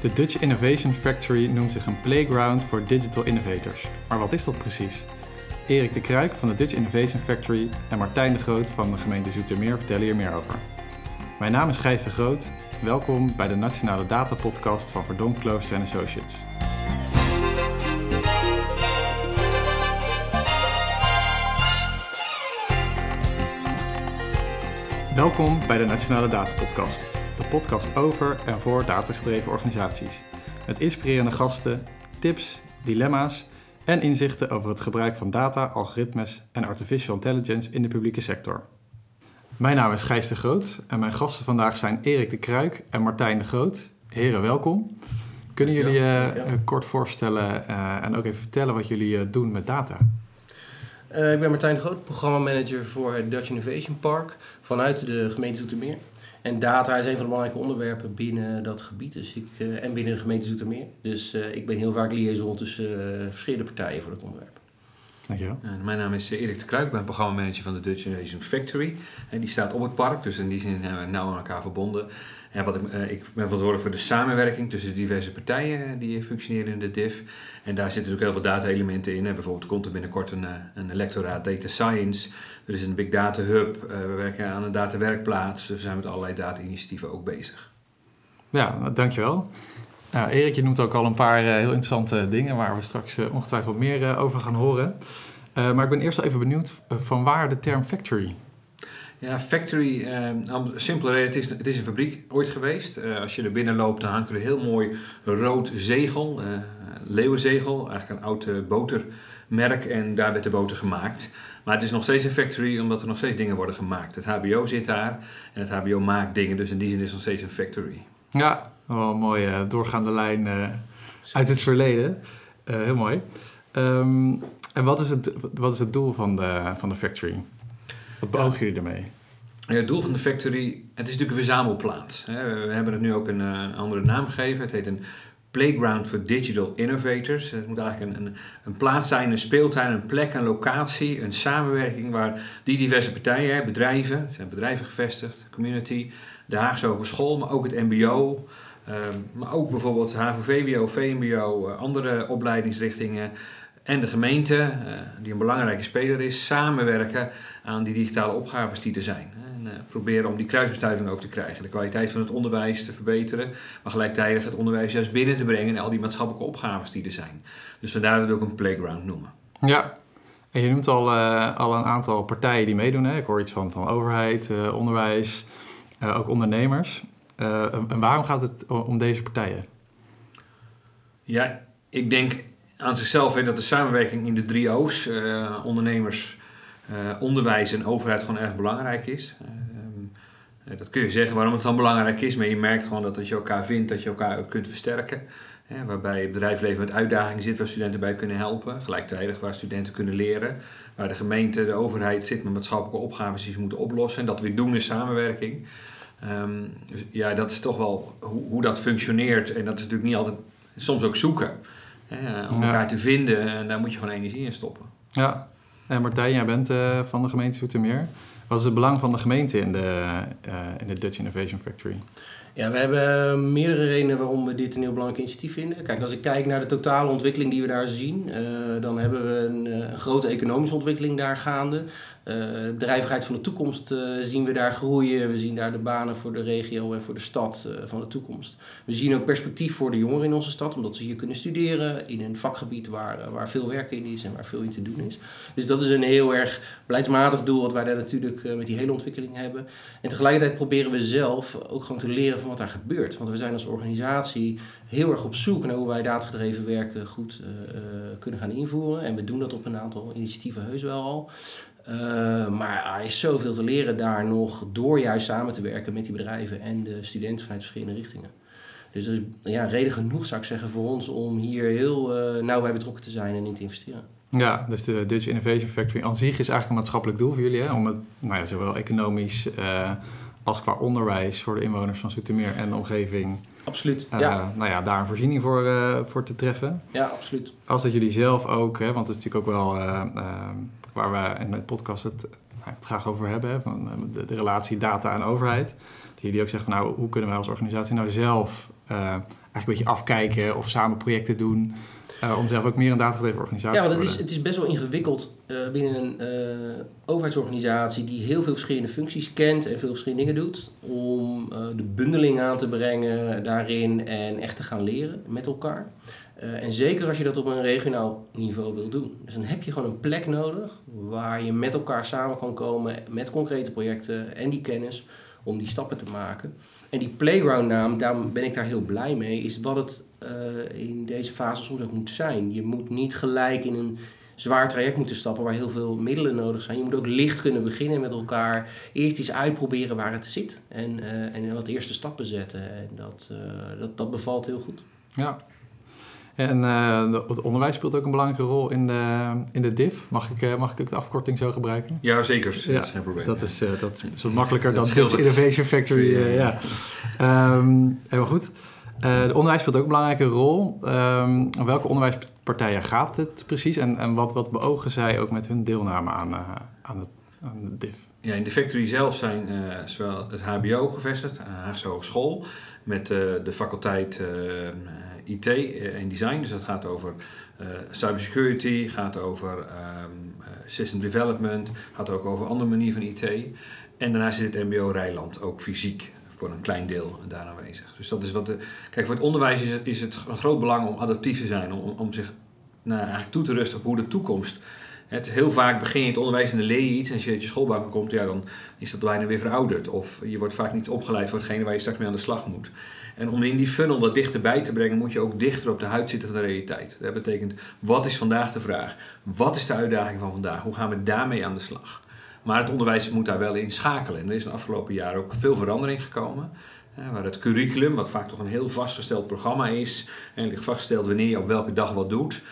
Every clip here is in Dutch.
De Dutch Innovation Factory noemt zich een playground voor digital innovators. Maar wat is dat precies? Erik de Kruik van de Dutch Innovation Factory en Martijn de Groot van de gemeente Zoetermeer vertellen hier meer over. Mijn naam is Gijs de Groot. Welkom bij de Nationale Data Podcast van Verdonk Klooster Associates. Welkom bij de Nationale Data Podcast, podcast over en voor datagedreven organisaties. Met inspirerende gasten, tips, dilemma's en inzichten over het gebruik van data, algoritmes en artificial intelligence in de publieke sector. Mijn naam is Gijs de Groot en mijn gasten vandaag zijn Erik de Kruik en Martijn de Groot. Heren, welkom. Kunnen jullie je uh, kort voorstellen uh, en ook even vertellen wat jullie uh, doen met data? Uh, ik ben Martijn de Groot, programmamanager voor het Dutch Innovation Park vanuit de gemeente Zoetermeer. En data is een van de belangrijke onderwerpen binnen dat gebied dus ik, uh, en binnen de gemeente Zoetermeer. Dus uh, ik ben heel vaak liaison tussen verschillende partijen voor dat onderwerp. Dankjewel. mijn naam is Erik de Kruik, ik ben programmamanager van de Dutch Innovation Factory. En die staat op het park, dus in die zin zijn we nauw aan elkaar verbonden. En wat ik, uh, ik ben verantwoordelijk voor de samenwerking tussen de diverse partijen die functioneren in de DIF. En daar zitten natuurlijk heel veel data-elementen in. Hè. Bijvoorbeeld komt er binnenkort een, een lectoraat Data Science. Er is een Big Data Hub. Uh, we werken aan een data werkplaats. Dus we zijn met allerlei data-initiatieven ook bezig. Ja, dankjewel. Nou, Erik, je noemt ook al een paar heel interessante dingen waar we straks ongetwijfeld meer over gaan horen. maar ik ben eerst even benieuwd van waar de term factory ja, factory, eh, simpele reden, het is, het is een fabriek ooit geweest. Uh, als je er binnen loopt, dan hangt er een heel mooi rood zegel, uh, leeuwenzegel, eigenlijk een oud botermerk en daar werd de boter gemaakt. Maar het is nog steeds een factory omdat er nog steeds dingen worden gemaakt. Het HBO zit daar en het HBO maakt dingen, dus in die zin is het nog steeds een factory. Ja, wel een mooie doorgaande lijn uit het verleden. heel mooi. Um, en wat is, het, wat is het doel van de, van de factory? Wat beogen jullie daarmee? Ja, het doel van de factory, het is natuurlijk een verzamelplaats. We hebben het nu ook een, een andere naam gegeven. Het heet een Playground for Digital Innovators. Het moet eigenlijk een, een, een, plaats zijn, een speeltuin, een plek, een locatie, een samenwerking waar die diverse partijen, bedrijven, zijn bedrijven gevestigd, community, de Haagse Hogeschool, maar ook het MBO, um, maar ook bijvoorbeeld HAVO-VWO, VMBO, andere opleidingsrichtingen, en de gemeente, uh, die een belangrijke speler is, samenwerken aan die digitale opgaves die er zijn. En uh, proberen om die kruisbestuiving ook te krijgen. De kwaliteit van het onderwijs te verbeteren, maar gelijktijdig het onderwijs juist binnen te brengen en al die maatschappelijke opgaves die er zijn. Dus vandaar dat we het ook een playground noemen. Ja, en je noemt al, uh, al een aantal partijen die meedoen. Hè? Ik hoor iets van, van overheid, onderwijs, ook ondernemers. en waarom gaat het om deze partijen? Ja, ik denk aan zichzelf hè, dat de samenwerking in de drie O's, uh, ondernemers, uh, onderwijs en overheid, gewoon erg belangrijk is. Uh, dat kun je zeggen waarom het dan belangrijk is, maar je merkt gewoon dat als je elkaar vindt, dat je elkaar kunt versterken. Hè, waarbij het bedrijfsleven met uitdagingen zit waar studenten bij kunnen helpen, gelijktijdig waar studenten kunnen leren. Waar de gemeente, de overheid zit met maatschappelijke opgaves die ze moeten oplossen en dat weer doen in samenwerking. Um, dus ja, dat is toch wel hoe, hoe dat functioneert en dat is natuurlijk niet altijd, soms ook zoeken. Hè, om elkaar te vinden en daar moet je gewoon energie in stoppen. Ja, en Martijn, jij bent uh, van de gemeente Zoetermeer. Wat is het belang van de gemeente in de, uh, in de Dutch Innovation Factory? Ja, we hebben meerdere redenen waarom we dit een heel belangrijk initiatief vinden. Kijk, als ik kijk naar de totale ontwikkeling die we daar zien, uh, dan hebben we een, een, grote economische ontwikkeling daar gaande. Uh, de bedrijvigheid van de toekomst uh, zien we daar groeien. We zien daar de banen voor de regio en voor de stad uh, van de toekomst. We zien ook perspectief voor de jongeren in onze stad, omdat ze hier kunnen studeren in een vakgebied waar, waar veel werk in is en waar veel in te doen is. Dus dat is een heel erg beleidsmatig doel wat wij daar natuurlijk met die hele ontwikkeling hebben. En tegelijkertijd proberen we zelf ook gewoon te leren van wat daar gebeurt. Want we zijn als organisatie heel erg op zoek naar hoe wij datagedreven werken goed kunnen gaan invoeren. En we doen dat op een aantal initiatieven heus wel al. Uh, maar er is zoveel te leren daar nog door juist samen te werken met die bedrijven en de studenten vanuit verschillende richtingen. Dus er is ja, reden genoeg, zou ik zeggen, voor ons om hier heel uh, nauw bij betrokken te zijn en in te investeren. Ja, dus de Dutch Innovation Factory aan zich is eigenlijk een maatschappelijk doel voor jullie, hè? om het nou ja, zowel economisch uh, als qua onderwijs voor de inwoners van Zoetermeer en de omgeving. Absoluut. ja. Nou ja, daar een voorziening voor, voor te treffen. Ja, absoluut. Als dat jullie zelf ook, hè, want het is natuurlijk ook wel waar we in de podcast het nou, het graag over hebben, hè, van eh, de, de relatie data en overheid. Dat jullie ook zeggen van nou, hoe kunnen wij als organisatie nou zelf uh, eigenlijk een beetje afkijken of samen projecten doen uh, om zelf ook meer een datagedreven organisatie ja, te worden. Ja, het is best wel ingewikkeld uh, binnen een overheidsorganisatie die heel veel verschillende functies kent en veel verschillende dingen doet, om de bundeling aan te brengen daarin en echt te gaan leren met elkaar. En zeker als je dat op een regionaal niveau wil doen. Dus dan heb je gewoon een plek nodig waar je met elkaar samen kan komen met concrete projecten en die kennis om die stappen te maken. En die playground naam, daarom ben ik daar heel blij mee, is wat het uh, in deze fase soms ook moet zijn. Je moet niet gelijk in een zwaar traject moeten stappen waar heel veel middelen nodig zijn. Je moet ook licht kunnen beginnen met elkaar. Eerst eens uitproberen waar het zit en, uh, en wat eerste stappen zetten. En dat, dat, dat bevalt heel goed. Ja, en uh, het onderwijs speelt ook een belangrijke rol in de, in de DIF. Mag ik, uh, mag ik ook de afkorting zo gebruiken? Ja, zeker. Ja, dat is geen probleem. Dat is, uh, dat is wat makkelijker dan Dutch Innovation Factory. ja. Um, helemaal goed. het onderwijs speelt ook een belangrijke rol. Um, welke onderwijspartijen gaat het precies? En, en wat, wat beogen zij ook met hun deelname aan, aan, het, aan de DIF? Ja, in de factory zelf zijn zowel het HBO gevestigd, Haagse Hogeschool, met de faculteit IT en design. Dus dat gaat over uh, cybersecurity, gaat over um, uh, system development, gaat ook over andere manieren van IT. En daarnaast zit het MBO Rijland ook fysiek voor een klein deel daar aanwezig. Dus dat is wat de. Kijk, voor het onderwijs is het, is het een groot belang om adaptief te zijn, om, om zich nou, eigenlijk toe te rusten op hoe de toekomst. Het, heel vaak begin je het onderwijs en dan leer je iets en als je uit je schoolbanken komt, ja, dan is dat bijna weer verouderd. Of je wordt vaak niet opgeleid voor hetgene waar je straks mee aan de slag moet. En om in die funnel wat dichterbij te brengen, moet je ook dichter op de huid zitten van de realiteit. Dat betekent, wat is vandaag de vraag? Wat is de uitdaging van vandaag? Hoe gaan we daarmee aan de slag? Maar het onderwijs moet daar wel in schakelen. En er is de afgelopen jaren ook veel verandering gekomen. Waar het curriculum, wat vaak toch een heel vastgesteld programma is, en ligt vastgesteld wanneer je op welke dag wat doet,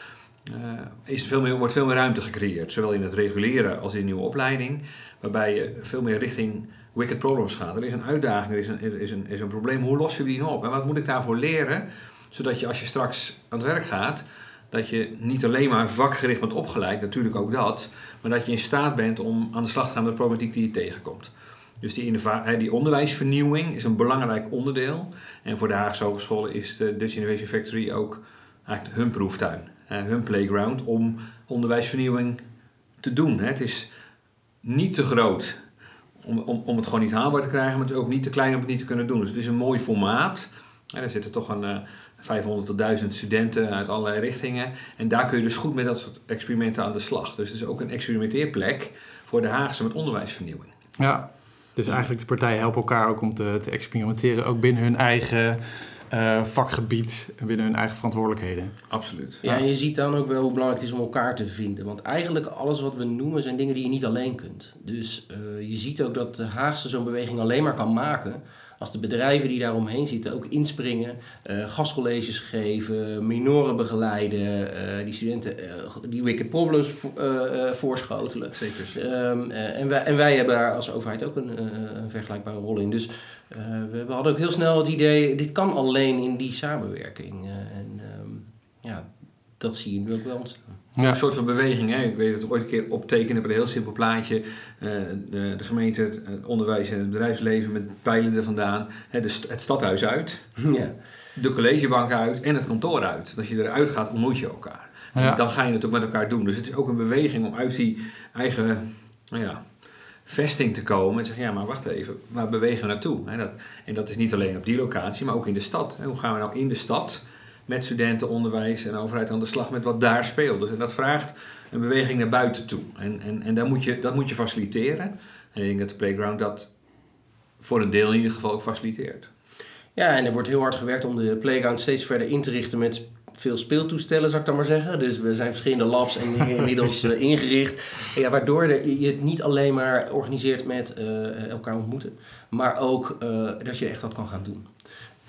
is veel meer, wordt veel meer ruimte gecreëerd. Zowel in het reguleren als in nieuwe opleiding. Waarbij je veel meer richting wicked problems gaat. Er is een uitdaging, er is een, is een, is een probleem. Hoe los je die nou op? En wat moet ik daarvoor leren? Zodat je als je straks aan het werk gaat, dat je niet alleen maar vakgericht bent opgeleid, natuurlijk ook dat, maar dat je in staat bent om aan de slag te gaan met de problematiek die je tegenkomt. Dus die, die onderwijsvernieuwing is een belangrijk onderdeel. En voor de Haagse Hogescholen is de Dutch Innovation Factory ook eigenlijk hun proeftuin, hun playground om onderwijsvernieuwing te doen. Het is niet te groot om, om, om het gewoon niet haalbaar te krijgen, maar het is ook niet te klein om het niet te kunnen doen. Dus het is een mooi formaat. Er zitten toch een uh, 500 tot 1000 studenten uit allerlei richtingen. En daar kun je dus goed met dat soort experimenten aan de slag. Dus het is ook een experimenteerplek voor de Haagse met onderwijsvernieuwing. Ja, dus eigenlijk de partijen helpen elkaar ook om te, te experimenteren, ook binnen hun eigen uh, vakgebied en binnen hun eigen verantwoordelijkheden. Absoluut. Ja, en je ziet dan ook wel hoe belangrijk het is om elkaar te vinden. Want eigenlijk alles wat we noemen zijn dingen die je niet alleen kunt. Dus uh, je ziet ook dat de Haagse zo'n beweging alleen maar kan maken als de bedrijven die daaromheen zitten ook inspringen, uh, gastcolleges geven, minoren begeleiden, uh, die studenten uh, die wicked problems voorschotelen. Zeker. Um, en, wij, en wij hebben daar als overheid ook een, een vergelijkbare rol in. Dus we, we, hadden ook heel snel het idee, dit kan alleen in die samenwerking. en um, ja, dat zie je nu ook wel ontstaan. Ja. Een soort van beweging. Hè? Ik weet het ooit een keer optekenen met een heel simpel plaatje. Uh, de, de, gemeente, het, onderwijs en het bedrijfsleven met pijlen er vandaan. Hè, de st het stadhuis uit. Ja. De collegebank uit en het kantoor uit. Als je eruit gaat, ontmoet je elkaar. Ja. Dan ga je het ook met elkaar doen. Dus het is ook een beweging om uit die eigen nou ja, vesting te komen. En zeggen, ja maar wacht even, waar bewegen we naartoe? Hè, dat, en dat is niet alleen op die locatie, maar ook in de stad. Hè? Hoe gaan we nou in de stad met studenten, onderwijs en overheid aan de slag met wat daar speelt. Dus en dat vraagt een beweging naar buiten toe. En, en, en daar moet je, dat moet je faciliteren. En ik denk dat de Playground dat voor een deel in ieder geval ook faciliteert. Ja, en er wordt heel hard gewerkt om de Playground steeds verder in te richten met veel speeltoestellen, zou ik dan maar zeggen. Dus we zijn verschillende labs en dingen inmiddels uh, ingericht. Ja, waardoor de, je het niet alleen maar organiseert met uh, elkaar ontmoeten, maar ook uh, dat je echt wat kan gaan doen.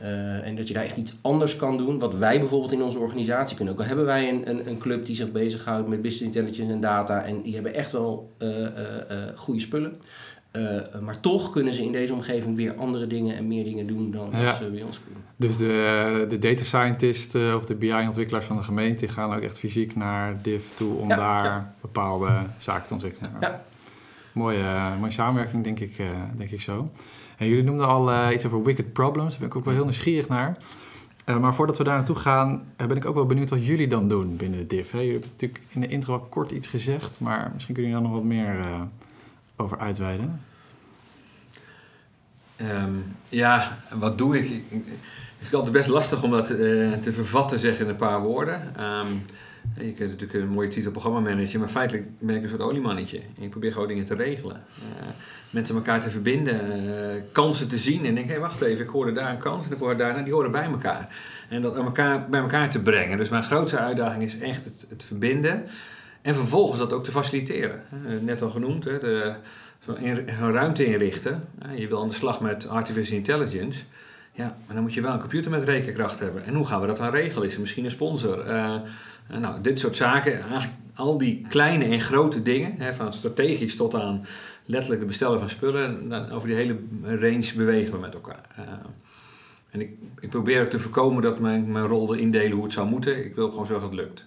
Uh, en dat je daar echt iets anders kan doen. Wat wij bijvoorbeeld in onze organisatie kunnen. Ook al hebben wij een, een, een club die zich bezighoudt met business intelligence en data. En die hebben echt wel uh, uh, goede spullen. maar toch kunnen ze in deze omgeving weer andere dingen en meer dingen doen dan ja. ze bij ons kunnen. Dus de, de data scientisten of de BI-ontwikkelaars van de gemeente die gaan ook echt fysiek naar DIV toe om ja, daar ja. bepaalde zaken te ontwikkelen. Ja. Mooie, mooie samenwerking, denk ik, uh, denk ik zo. En jullie noemden al uh, iets over wicked problems. Daar ben ik ook wel heel nieuwsgierig naar. maar voordat we daar naartoe gaan, ben ik ook wel benieuwd wat jullie dan doen binnen de DIF. Hè? Jullie hebben natuurlijk in de intro al kort iets gezegd, maar misschien kunnen jullie daar nog wat meer over uitweiden. Um, ja, wat doe ik? Het is altijd best lastig om dat te vervatten zeg in een paar woorden. Um, je kunt natuurlijk een mooie titel programmamanager, maar feitelijk ben ik een soort oliemannetje. En ik probeer gewoon dingen te regelen. Uh, mensen elkaar te verbinden, uh, kansen te zien en denk, hé hey, wacht even, ik hoorde daar een kans en ik hoorde daar, nou, die horen bij elkaar. En dat elkaar, bij elkaar te brengen. Dus mijn grootste uitdaging is echt het, het verbinden en vervolgens dat ook te faciliteren. net al genoemd, hè, de, een ruimte inrichten. Je wil aan de slag met artificial intelligence. Ja, maar dan moet je wel een computer met rekenkracht hebben. En hoe gaan we dat dan regelen? Is er misschien een sponsor? Uh, nou, dit soort zaken, eigenlijk al die kleine en grote dingen, hè, van strategisch tot aan letterlijk het bestellen van spullen, dan over die hele range bewegen we met elkaar. Uh, en ik, ik probeer ook te voorkomen dat mijn, mijn rol wil indelen hoe het zou moeten. Ik wil gewoon zorgen dat het lukt.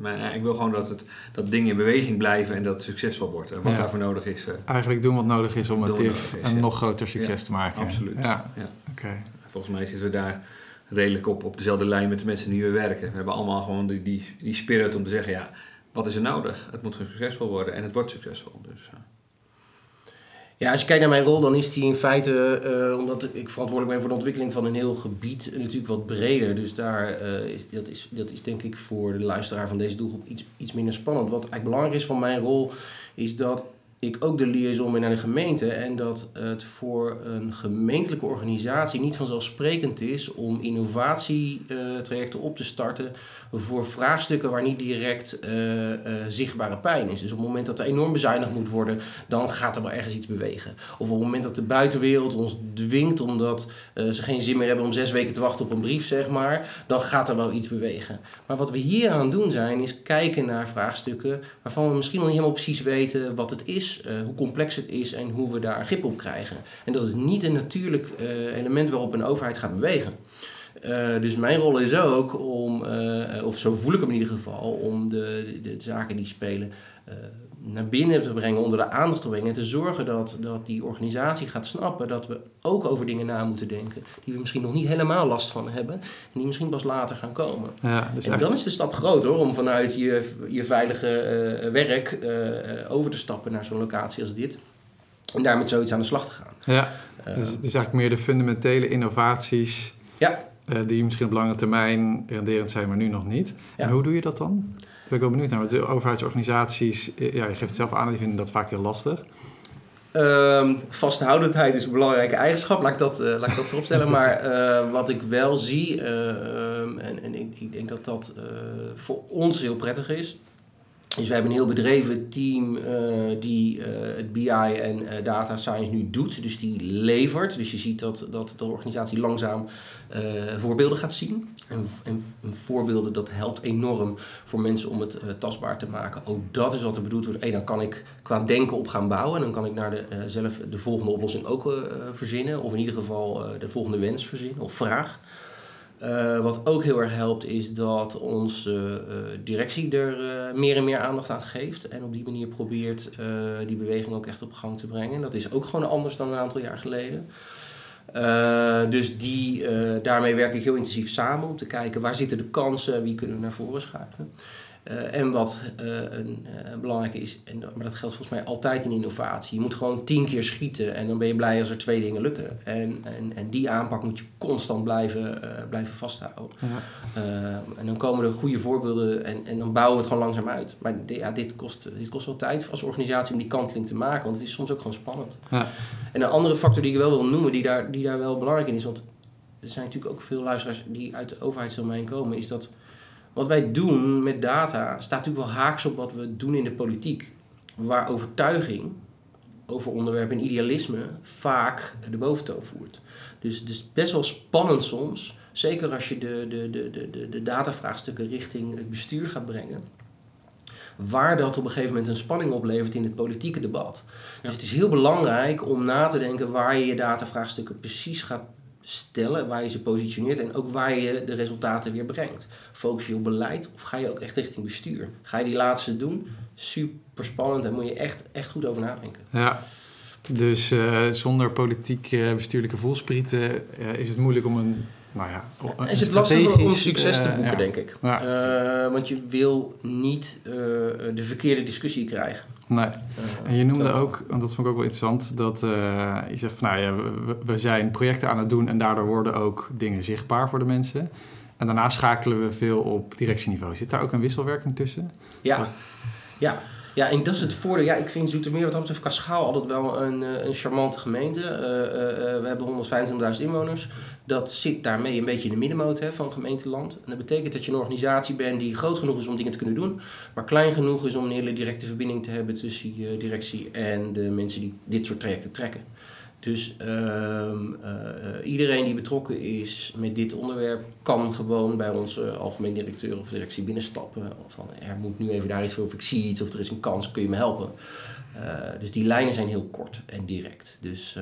Maar ik wil gewoon dat, het, dat dingen in beweging blijven en dat het succesvol wordt. Wat daarvoor nodig is. Eigenlijk doen wat nodig is om het TIF een nog groter succes te maken. Absoluut. Ja. Ja. Okay. Volgens mij zitten we daar redelijk op, op dezelfde lijn met de mensen die we werken. We hebben allemaal gewoon die, die, die spirit om te zeggen, ja, wat is er nodig? Het moet succesvol worden en het wordt succesvol. Dus, ja, als je kijkt naar mijn rol, dan is die in feite, uh, omdat ik verantwoordelijk ben voor de ontwikkeling van een heel gebied, natuurlijk wat breder. Dus daar, uh, dat, is, dat is denk ik voor de luisteraar van deze doelgroep iets, iets minder spannend. Wat eigenlijk belangrijk is van mijn rol, is dat ik ook de liaison ben naar de gemeente en dat het voor een gemeentelijke organisatie niet vanzelfsprekend is om innovatietrajecten op te starten voor vraagstukken waar niet direct uh, uh, zichtbare pijn is. Dus op het moment dat er enorm bezuinigd moet worden, dan gaat er wel ergens iets bewegen. Of op het moment dat de buitenwereld ons dwingt omdat uh, ze geen zin meer hebben om zes weken te wachten op een brief, zeg maar, dan gaat er wel iets bewegen. Maar wat we hier aan doen zijn, is kijken naar vraagstukken waarvan we misschien nog niet helemaal precies weten wat het is, hoe complex het is en hoe we daar grip op krijgen. En dat is niet een natuurlijk element waarop een overheid gaat bewegen. Uh, dus mijn rol is ook om, uh, of zo voel ik hem in ieder geval, om de, de, de zaken die spelen uh, naar binnen te brengen, onder de aandacht te brengen. En te zorgen dat, dat die organisatie gaat snappen dat we ook over dingen na moeten denken. Die we misschien nog niet helemaal last van hebben. En die misschien pas later gaan komen. Ja, dus en dan is de stap groot hoor, om vanuit je, je veilige werk over te stappen naar zo'n locatie als dit. En daar met zoiets aan de slag te gaan. Ja, dus, dus eigenlijk meer de fundamentele innovaties. Ja die misschien op lange termijn renderend zijn, maar nu nog niet. En hoe doe je dat dan? Daar ben ik wel benieuwd naar. Want de overheidsorganisaties, eh, ja, je geeft het zelf aan, die vinden dat vaak heel lastig. Um, vasthoudendheid is een belangrijke eigenschap, laat ik dat, uh, laat ik dat vooropstellen. maar uh, wat ik wel zie, uh, en, en ik, ik, denk dat dat voor ons heel prettig is, dus we hebben een heel bedreven team uh, die uh, het BI en uh, data science nu doet. Dus die levert. Dus je ziet dat, dat de organisatie langzaam voorbeelden gaat zien. En, en, en, voorbeelden, dat helpt enorm voor mensen om het tastbaar te maken. Ook dat is wat er bedoeld wordt. Hey, dan kan ik qua denken op gaan bouwen. En dan kan ik naar de, zelf de volgende oplossing ook verzinnen. Of in ieder geval de volgende wens verzinnen of vraag. Uh, wat ook heel erg helpt is dat onze uh, directie er uh, meer en meer aandacht aan geeft. En op die manier probeert die beweging ook echt op gang te brengen. Dat is ook gewoon anders dan een aantal jaar geleden. dus die, daarmee werk ik heel intensief samen om te kijken waar zitten de kansen, wie kunnen we naar voren schuiven. Uh, en wat uh, een uh, belangrijke is, en, maar dat geldt volgens mij altijd in innovatie. Je moet gewoon tien keer schieten en dan ben je blij als er twee dingen lukken. En, en, en die aanpak moet je constant blijven, blijven vasthouden. Ja. en dan komen er goede voorbeelden en, en dan bouwen we het gewoon langzaam uit. Maar ja, dit, kost, dit kost wel tijd als organisatie om die kanteling te maken, want het is soms ook gewoon spannend. Ja. En een andere factor die ik wel wil noemen, die daar, die daar wel belangrijk in is, want er zijn natuurlijk ook veel luisteraars die uit de overheidsdomein komen, is dat wat wij doen met data staat natuurlijk wel haaks op wat we doen in de politiek. Waar overtuiging over onderwerpen en idealisme vaak de boventoon voert. Dus het is best wel spannend soms, zeker als je de, de, de, de, de datavraagstukken richting het bestuur gaat brengen. Waar dat op een gegeven moment een spanning oplevert in het politieke debat. Dus het is heel belangrijk om na te denken waar je je datavraagstukken precies gaat stellen, waar je ze positioneert en ook waar je de resultaten weer brengt. Focus je op beleid of ga je ook echt richting bestuur? Ga je die laatste doen? Super spannend. Daar moet je echt, echt goed over nadenken. Ja, dus uh, zonder politiek bestuurlijke voelsprieten uh, is het moeilijk om een. Nou ja, is het lastig om succes te boeken, ja. denk ik. Ja. want je wil niet de verkeerde discussie krijgen. Nee. en je noemde ook, want dat vond ik ook wel interessant, dat je zegt van nou ja, we, we, zijn projecten aan het doen en daardoor worden ook dingen zichtbaar voor de mensen. En daarna schakelen we veel op directieniveau. Zit daar ook een wisselwerking tussen? Ja, ja. Ja, en dat is het voordeel. Ja, ik vind Zoetermeer wat dat betreft qua schaal altijd wel een, eh, een charmante gemeente. Uh, uh, we hebben 125.000 inwoners. Dat zit daarmee een beetje in de middenmoot hè, van gemeenteland. En dat betekent dat je een organisatie bent die groot genoeg is om dingen te kunnen doen, maar klein genoeg is om een hele directe verbinding te hebben tussen je directie en de mensen die dit soort trajecten trekken. Dus uh, iedereen die betrokken is met dit onderwerp kan gewoon bij onze algemeen directeur of directie binnenstappen. Van er moet nu even daar iets voor, of ik zie iets, of er is een kans, kun je me helpen. Uh, dus die lijnen zijn heel kort en direct. Dus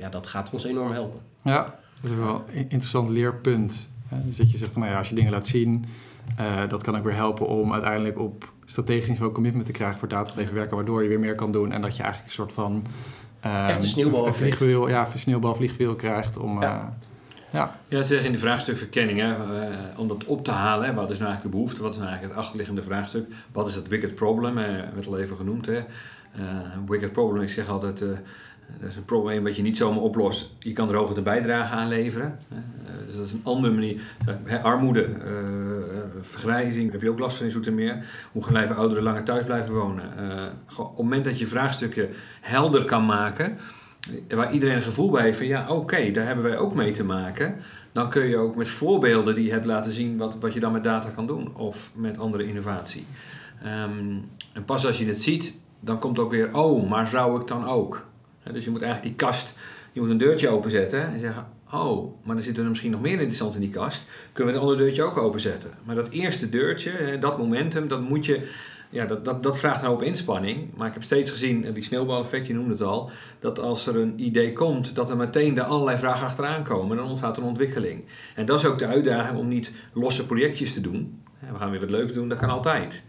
ja, dat gaat ons enorm helpen. Ja, dat is wel een interessant leerpunt. Dus dat je zegt van nou ja, als je dingen laat zien, dat kan ook weer helpen om uiteindelijk op strategisch niveau commitment te krijgen voor datagedreven werken, waardoor je weer meer kan doen en dat je eigenlijk een soort van Echt een sneeuwbal. Een vliegwiel, ja, een sneeuwbal vliegwiel krijgt om... Ja. Uh, ja. ja, zeg in de vraagstuk verkenning, hè, uh, om dat op te halen, hè, wat is nou eigenlijk de behoefte, wat is nou eigenlijk het achterliggende vraagstuk, wat is het wicked problem, uh, werd al even genoemd. Hè. wicked problem, ik zeg altijd, dat is een probleem wat je niet zomaar oplost. Je kan er hoog een bijdrage aan leveren. Dus dat is een andere manier. Armoede, vergrijzing, daar heb je ook last van in Zoetermeer. Hoe blijven ouderen langer thuis blijven wonen? op het moment dat je vraagstukken helder kan maken, waar iedereen een gevoel bij heeft van ja, oké, daar hebben wij ook mee te maken. Dan kun je ook met voorbeelden die je hebt laten zien wat, wat je dan met data kan doen of met andere innovatie. Um, en pas als je het ziet, dan komt ook weer, oh, maar zou ik dan ook? dus je moet eigenlijk die kast, je moet een deurtje openzetten en zeggen, oh, maar er zit er misschien nog meer interessant in die kast. Kunnen we het andere deurtje ook openzetten? Maar dat eerste deurtje, dat momentum, dat moet je, ja, dat, dat, dat vraagt een hoop inspanning. Maar ik heb steeds gezien, die sneeuwbaleffect, je noemde het al, dat als er een idee komt, dat er meteen de allerlei vragen achteraan komen. Dan ontstaat een ontwikkeling. En dat is ook de uitdaging om niet losse projectjes te doen. We gaan weer wat leuks doen, dat kan altijd.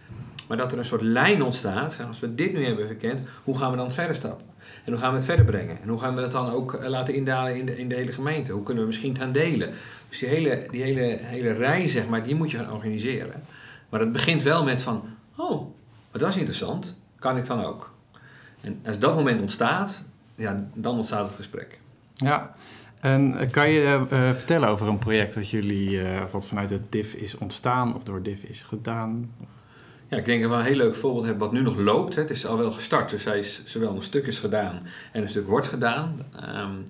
Maar dat er een soort lijn ontstaat, als we dit nu hebben verkend, hoe gaan we dan verder stappen? En hoe gaan we het verder brengen? En hoe gaan we het dan ook eh, laten indalen in de, in de hele gemeente? Hoe kunnen we misschien gaan delen? Dus die hele, die hele, hele rij, zeg maar, die moet je gaan organiseren. Maar het begint wel met van, oh, maar dat is interessant, kan ik dan ook? En als dat moment ontstaat, ja, dan ontstaat het gesprek. Ja, en eh, kan je uh, vertellen over een project wat jullie, uh, wat vanuit het DIF is ontstaan of door DIF is gedaan? Ja, ik denk dat we een heel leuk voorbeeld hebben wat nu nog loopt. Het is al wel gestart, dus hij is zowel een stuk is gedaan en een stuk wordt gedaan. Um,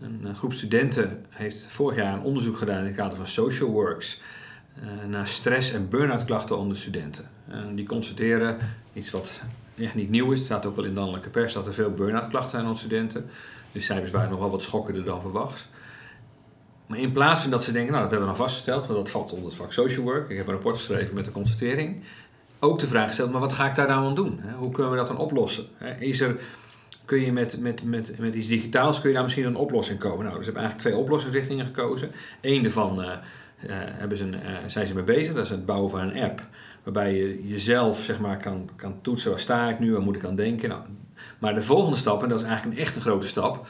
een groep studenten heeft vorig jaar een onderzoek gedaan in het kader van Social Works uh, naar stress- en burn-out klachten onder studenten. En die constateren iets wat echt niet nieuw is, het staat ook wel in de landelijke pers, dat er veel burn-out klachten zijn onder studenten. De cijfers waren nog wel wat schokkender dan verwacht. Maar in plaats van dat ze denken, nou dat hebben we dan vastgesteld, want dat valt onder het vak social work. Ik heb een rapport geschreven met de constatering ook de vraag gesteld, maar wat ga ik daar nou aan doen? Hoe kunnen we dat dan oplossen? Is er, kun je met, met, met, met iets digitaals kun je daar misschien een oplossing komen? Nou, dus hebben eigenlijk twee oplossingsrichtingen gekozen. Eén daarvan uh, hebben ze uh, zijn ze mee bezig, dat is het bouwen van een app. Waarbij je jezelf zeg maar, kan, kan toetsen, waar sta ik nu, waar moet ik aan denken? Nou, maar de volgende stap, en dat is eigenlijk een echt een grote stap,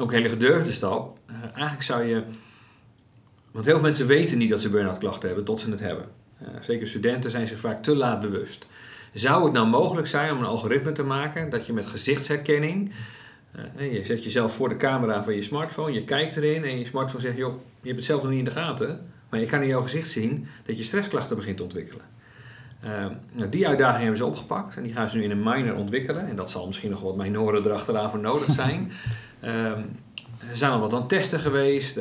ook een hele gedurfde stap. eigenlijk zou je, want heel veel mensen weten niet dat ze burn-out klachten hebben tot ze het hebben. Eh, zeker studenten zijn zich vaak te laat bewust. Zou het nou mogelijk zijn om een algoritme te maken dat je met gezichtsherkenning, uh, je zet jezelf voor de camera van je smartphone, je kijkt erin en je smartphone zegt, joh, je hebt het zelf nog niet in de gaten, maar je kan in jouw gezicht zien dat je stressklachten begint te ontwikkelen. Uh, nou, die uitdaging hebben ze opgepakt en die gaan ze nu in een minor ontwikkelen. En dat zal misschien nog wat minoren erachteraan voor nodig zijn. Ehm, er zijn al wat aan testen geweest.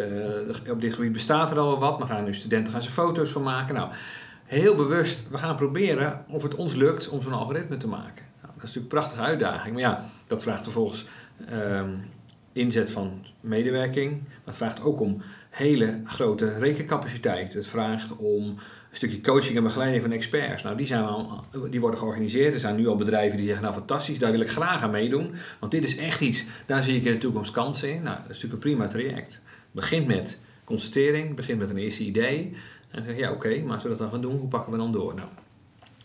op dit gebied bestaat er al wat. Dan gaan nu studenten gaan ze foto's van maken. Nou, heel bewust, we gaan proberen of het ons lukt om zo'n algoritme te maken. Nou, dat is natuurlijk een prachtige uitdaging. Maar ja, dat vraagt vervolgens um, inzet van medewerking. Maar het vraagt ook om hele grote rekencapaciteit. Het vraagt om een stukje coaching en begeleiding van experts. Nou, die, zijn al, die worden georganiseerd. Er zijn nu al bedrijven die zeggen, nou fantastisch, daar wil ik graag aan meedoen. Want dit is echt iets, daar zie ik in de toekomst kansen in. Nou, dat is natuurlijk een prima traject. Begint met constatering, begint met een eerste idee. En zeg je, ja oké, maar als we dat dan gaan doen, hoe pakken we dan door? Nou,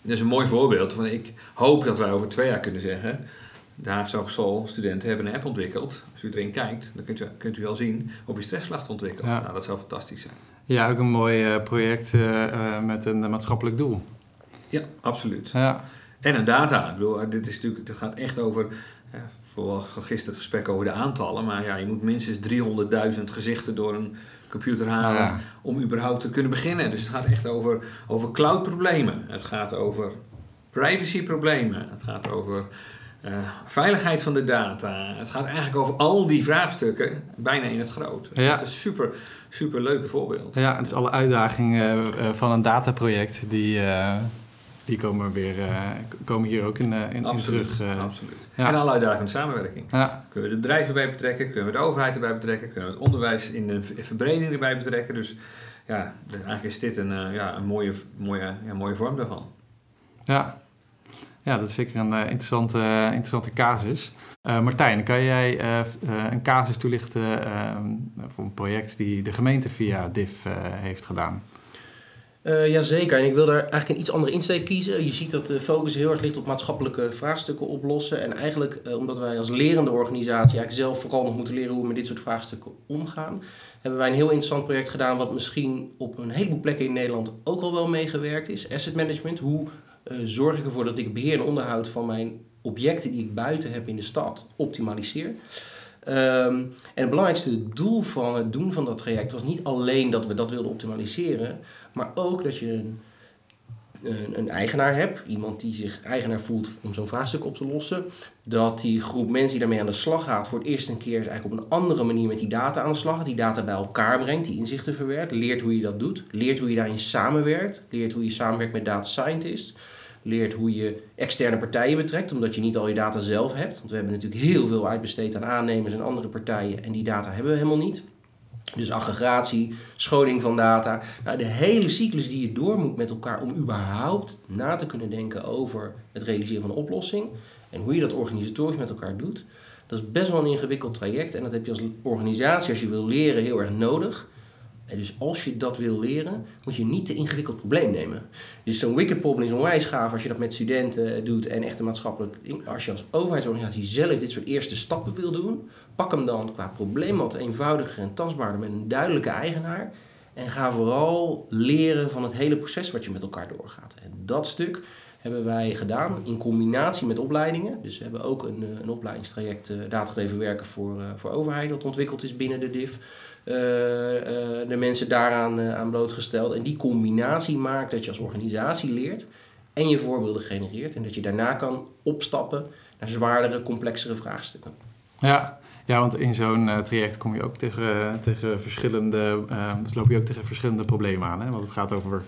dat is een mooi voorbeeld. Want ik hoop dat wij over twee jaar kunnen zeggen... De Haagse Hogeschool studenten hebben een app ontwikkeld. Als u erin kijkt, dan kunt u, kunt u wel zien of u stressklachten ontwikkelt. Ja. Nou, dat zou fantastisch zijn. Ja, ook een mooi eh, project eh, eh, met een maatschappelijk doel. Ja, absoluut. Ja, En een data. Ik bedoel, dit, is natuurlijk, dit gaat echt over... eh, Vooral gisteren het gesprek over de aantallen. Maar ja, je moet minstens 300.000 gezichten door een computer halen... Ja. om überhaupt te kunnen beginnen. Dus het gaat echt over, over cloud-problemen. Het gaat over privacy-problemen. Het gaat over eh, veiligheid van de data. Het gaat eigenlijk over al die vraagstukken bijna in het groot. Dus Ja. Dat is een super, super leuke voorbeeld. ja dus alle uitdagingen eh, van een dataproject, die, eh, die komen, weer, eh, komen hier ook in, eh, in, in terug. eh. absoluut. ja. En alle uitdagingen van samenwerking. ja, Kunnen we de bedrijven erbij betrekken? Kunnen we de overheid erbij betrekken? Kunnen we het onderwijs in de verbreding erbij betrekken? Dus ja, dus eigenlijk is dit een, ja, een mooie, mooie, ja, mooie vorm daarvan. ja. ja, dat is zeker een interessante, interessante casus. Martijn, kan jij een casus toelichten eh, voor een project die de gemeente via DIF heeft gedaan? Eh jazeker, en ik wil daar eigenlijk een iets andere insteek kiezen. Je ziet dat de focus heel erg ligt op maatschappelijke vraagstukken oplossen. En eigenlijk, eh, omdat wij als lerende organisatie eigenlijk zelf vooral nog moeten leren hoe we met dit soort vraagstukken omgaan, hebben wij een heel interessant project gedaan wat misschien op een heleboel plekken in Nederland ook al wel meegewerkt is. Asset management, hoe eh, zorg ik ervoor dat ik beheer en onderhoud van mijn objecten die ik buiten heb in de stad optimaliseer. Ehm, en het belangrijkste doel van het doen van dat traject was niet alleen dat we dat wilden optimaliseren, maar ook dat je een, een, een eigenaar hebt, iemand die zich eigenaar voelt om zo'n vraagstuk op te lossen. Dat die groep mensen die daarmee aan de slag gaat, voor het eerst een keer eigenlijk op een andere manier met die data aan de slag gaat. Die data bij elkaar brengt, die inzichten verwerkt, leert hoe je dat doet, leert hoe je daarin samenwerkt, leert hoe je samenwerkt met data scientists. Leert hoe je externe partijen betrekt, omdat je niet al je data zelf hebt. Want we hebben natuurlijk heel veel uitbesteed aan aannemers en andere partijen. En die data hebben we helemaal niet. Dus aggregatie, scholing van data. Nou, de hele cyclus die je door moet met elkaar om überhaupt na te kunnen denken over het realiseren van een oplossing. En hoe je dat organisatorisch met elkaar doet. Dat is best wel een ingewikkeld traject. En dat heb je als organisatie, als je wil leren, heel erg nodig. Dus als je dat wil leren, moet je niet te ingewikkeld probleem nemen. Dus zo'n wicked problem is onwijs gaaf als je dat met studenten doet en echt een maatschappelijk. Als je als overheidsorganisatie zelf dit soort eerste stappen wil doen, pak hem dan qua probleem wat eenvoudiger en tastbaarder met een duidelijke eigenaar. En ga vooral leren van het hele proces wat je met elkaar doorgaat. En dat stuk hebben wij gedaan in combinatie met opleidingen. Dus we hebben ook een, eh, een opleidingstraject uh, werken voor, voor overheid dat ontwikkeld is binnen de DIF. Uh, uh, de mensen daaraan uh, aan blootgesteld. En die combinatie maakt dat je als organisatie leert en je voorbeelden genereert. En dat je daarna kan opstappen naar zwaardere, complexere vraagstukken. Ja, ja want in zo'n uh, traject kom je ook tegen, tegen verschillende, dus loop je ook tegen verschillende problemen aan. Hè? Want het gaat over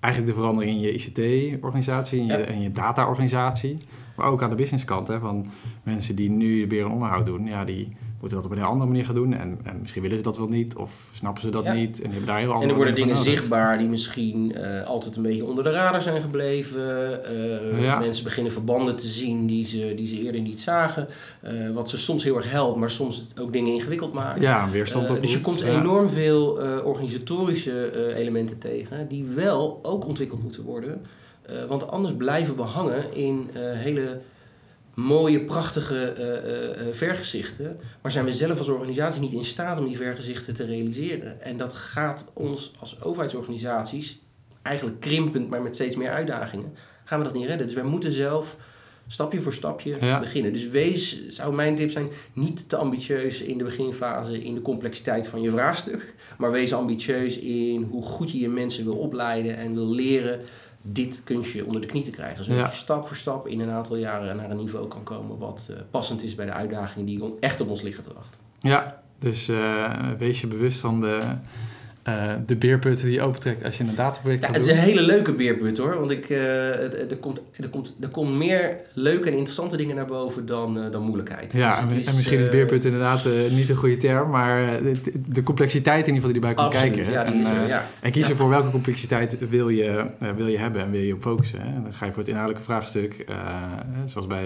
eigenlijk de verandering in je ICT-organisatie en je, Ja. en je data-organisatie. Maar ook aan de businesskant, hè, van mensen die nu beheer en onderhoud doen, ja, die moeten dat op een andere manier gaan doen. En, en misschien willen ze dat wel niet, of snappen ze dat Ja. niet. En hebben daar heel En andere er worden dingen zichtbaar die misschien eh, altijd een beetje onder de radar zijn gebleven. Eh, Ja. Mensen beginnen verbanden te zien die ze, die ze eerder niet zagen. Eh, wat ze soms heel erg helpt, maar soms ook dingen ingewikkeld maken. Ja, een weerstand op. dus je komt enorm veel organisatorische elementen tegen die wel ook ontwikkeld moeten worden. Eh, want anders blijven we hangen in eh, hele mooie, prachtige eh, vergezichten. Maar zijn we zelf als organisatie niet in staat om die vergezichten te realiseren. En dat gaat ons als overheidsorganisaties, eigenlijk krimpend, maar met steeds meer uitdagingen, gaan we dat niet redden. Dus wij moeten zelf stapje voor stapje Ja. beginnen. Dus wees, zou mijn tip zijn, niet te ambitieus in de beginfase in de complexiteit van je vraagstuk. Maar wees ambitieus in hoe goed je je mensen wil opleiden en wil leren dit kunstje onder de knie te krijgen. Zodat Ja. je stap voor stap in een aantal jaren naar een niveau kan komen wat eh, passend is bij de uitdagingen die echt op ons liggen te wachten. Ja, dus eh, wees je bewust van de, eh, de beerputten die je opentrekt als je een dataproject Ja, gaat het is een hele leuke beerput hoor. Want ik, eh, er, komt, er, komt, er komt meer leuke en interessante dingen naar boven dan, eh, dan moeilijkheid. Ja, Dus en, het is, en misschien is beerput inderdaad niet een goede term, maar de, de complexiteit in ieder geval die erbij komt kijken. ja, en, er, eh, ja. en kiezen voor welke complexiteit wil je, wil je hebben en wil je op focussen. Hè? Dan ga je voor het inhoudelijke vraagstuk, zoals bij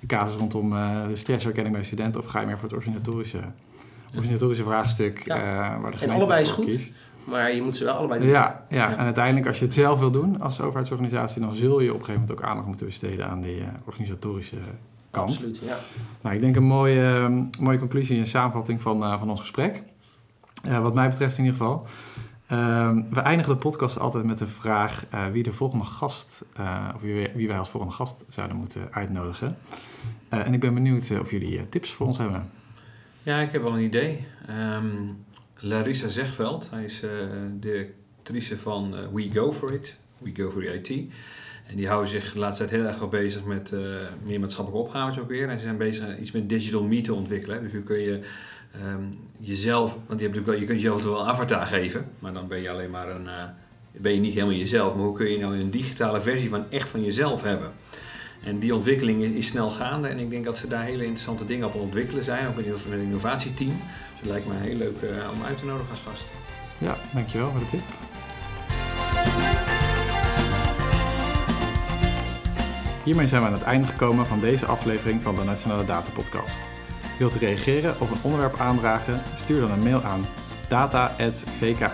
de casus rondom de stressherkenning bij studenten, of ga je meer voor het organisatorische, organisatorische vraagstuk Ja. eh, waar de En allebei is goed. kiest. maar je moet ze wel allebei doen. Ja, ja, Ja. en uiteindelijk als je het zelf wil doen als overheidsorganisatie, dan zul je op een gegeven moment ook aandacht moeten besteden aan die eh, organisatorische kant. Absoluut, ja. Nou, ik denk een mooie, ehm, mooie conclusie en samenvatting van, eh, van ons gesprek. Wat mij betreft in ieder geval. Ehm, we eindigen de podcast altijd met een vraag wie de volgende gast, of wie, wij- wie wij als volgende gast zouden moeten uitnodigen. En ik ben benieuwd of jullie tips voor ons hebben. Ja, ik heb wel een idee. Ehm, Larissa Zegveld, hij is eh, directrice van eh, We Go For It, We Go For IT. En die houden zich de laatste tijd heel erg bezig met eh, meer maatschappelijke opgaves ook weer. En ze zijn bezig iets met digital me te ontwikkelen. Dus nu kun je ehm, jezelf, want je, hebt natuurlijk wel, je kunt jezelf wel een avatar geven, maar dan ben je alleen maar een, ben je niet helemaal jezelf. Maar hoe kun je nou een digitale versie van echt van jezelf hebben? En die ontwikkeling is, is snel gaande en ik denk dat ze daar hele interessante dingen op ontwikkelen zijn, ook met het innovatieteam. Dus het lijkt me heel leuk eh, om uit te nodigen als gast. Ja, dankjewel voor de tip. Hiermee zijn we aan het einde gekomen van deze aflevering van de Nationale Data Podcast. Wilt u reageren of een onderwerp aandragen? Stuur dan een mail aan data.vka.nl.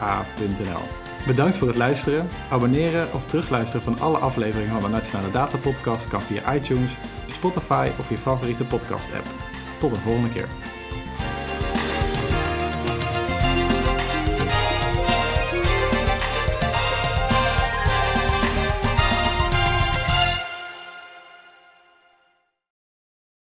Bedankt voor het luisteren. Abonneren of terugluisteren van alle afleveringen van de Nationale Data Podcast kan via iTunes, Spotify of je favoriete podcast app. Tot de volgende keer.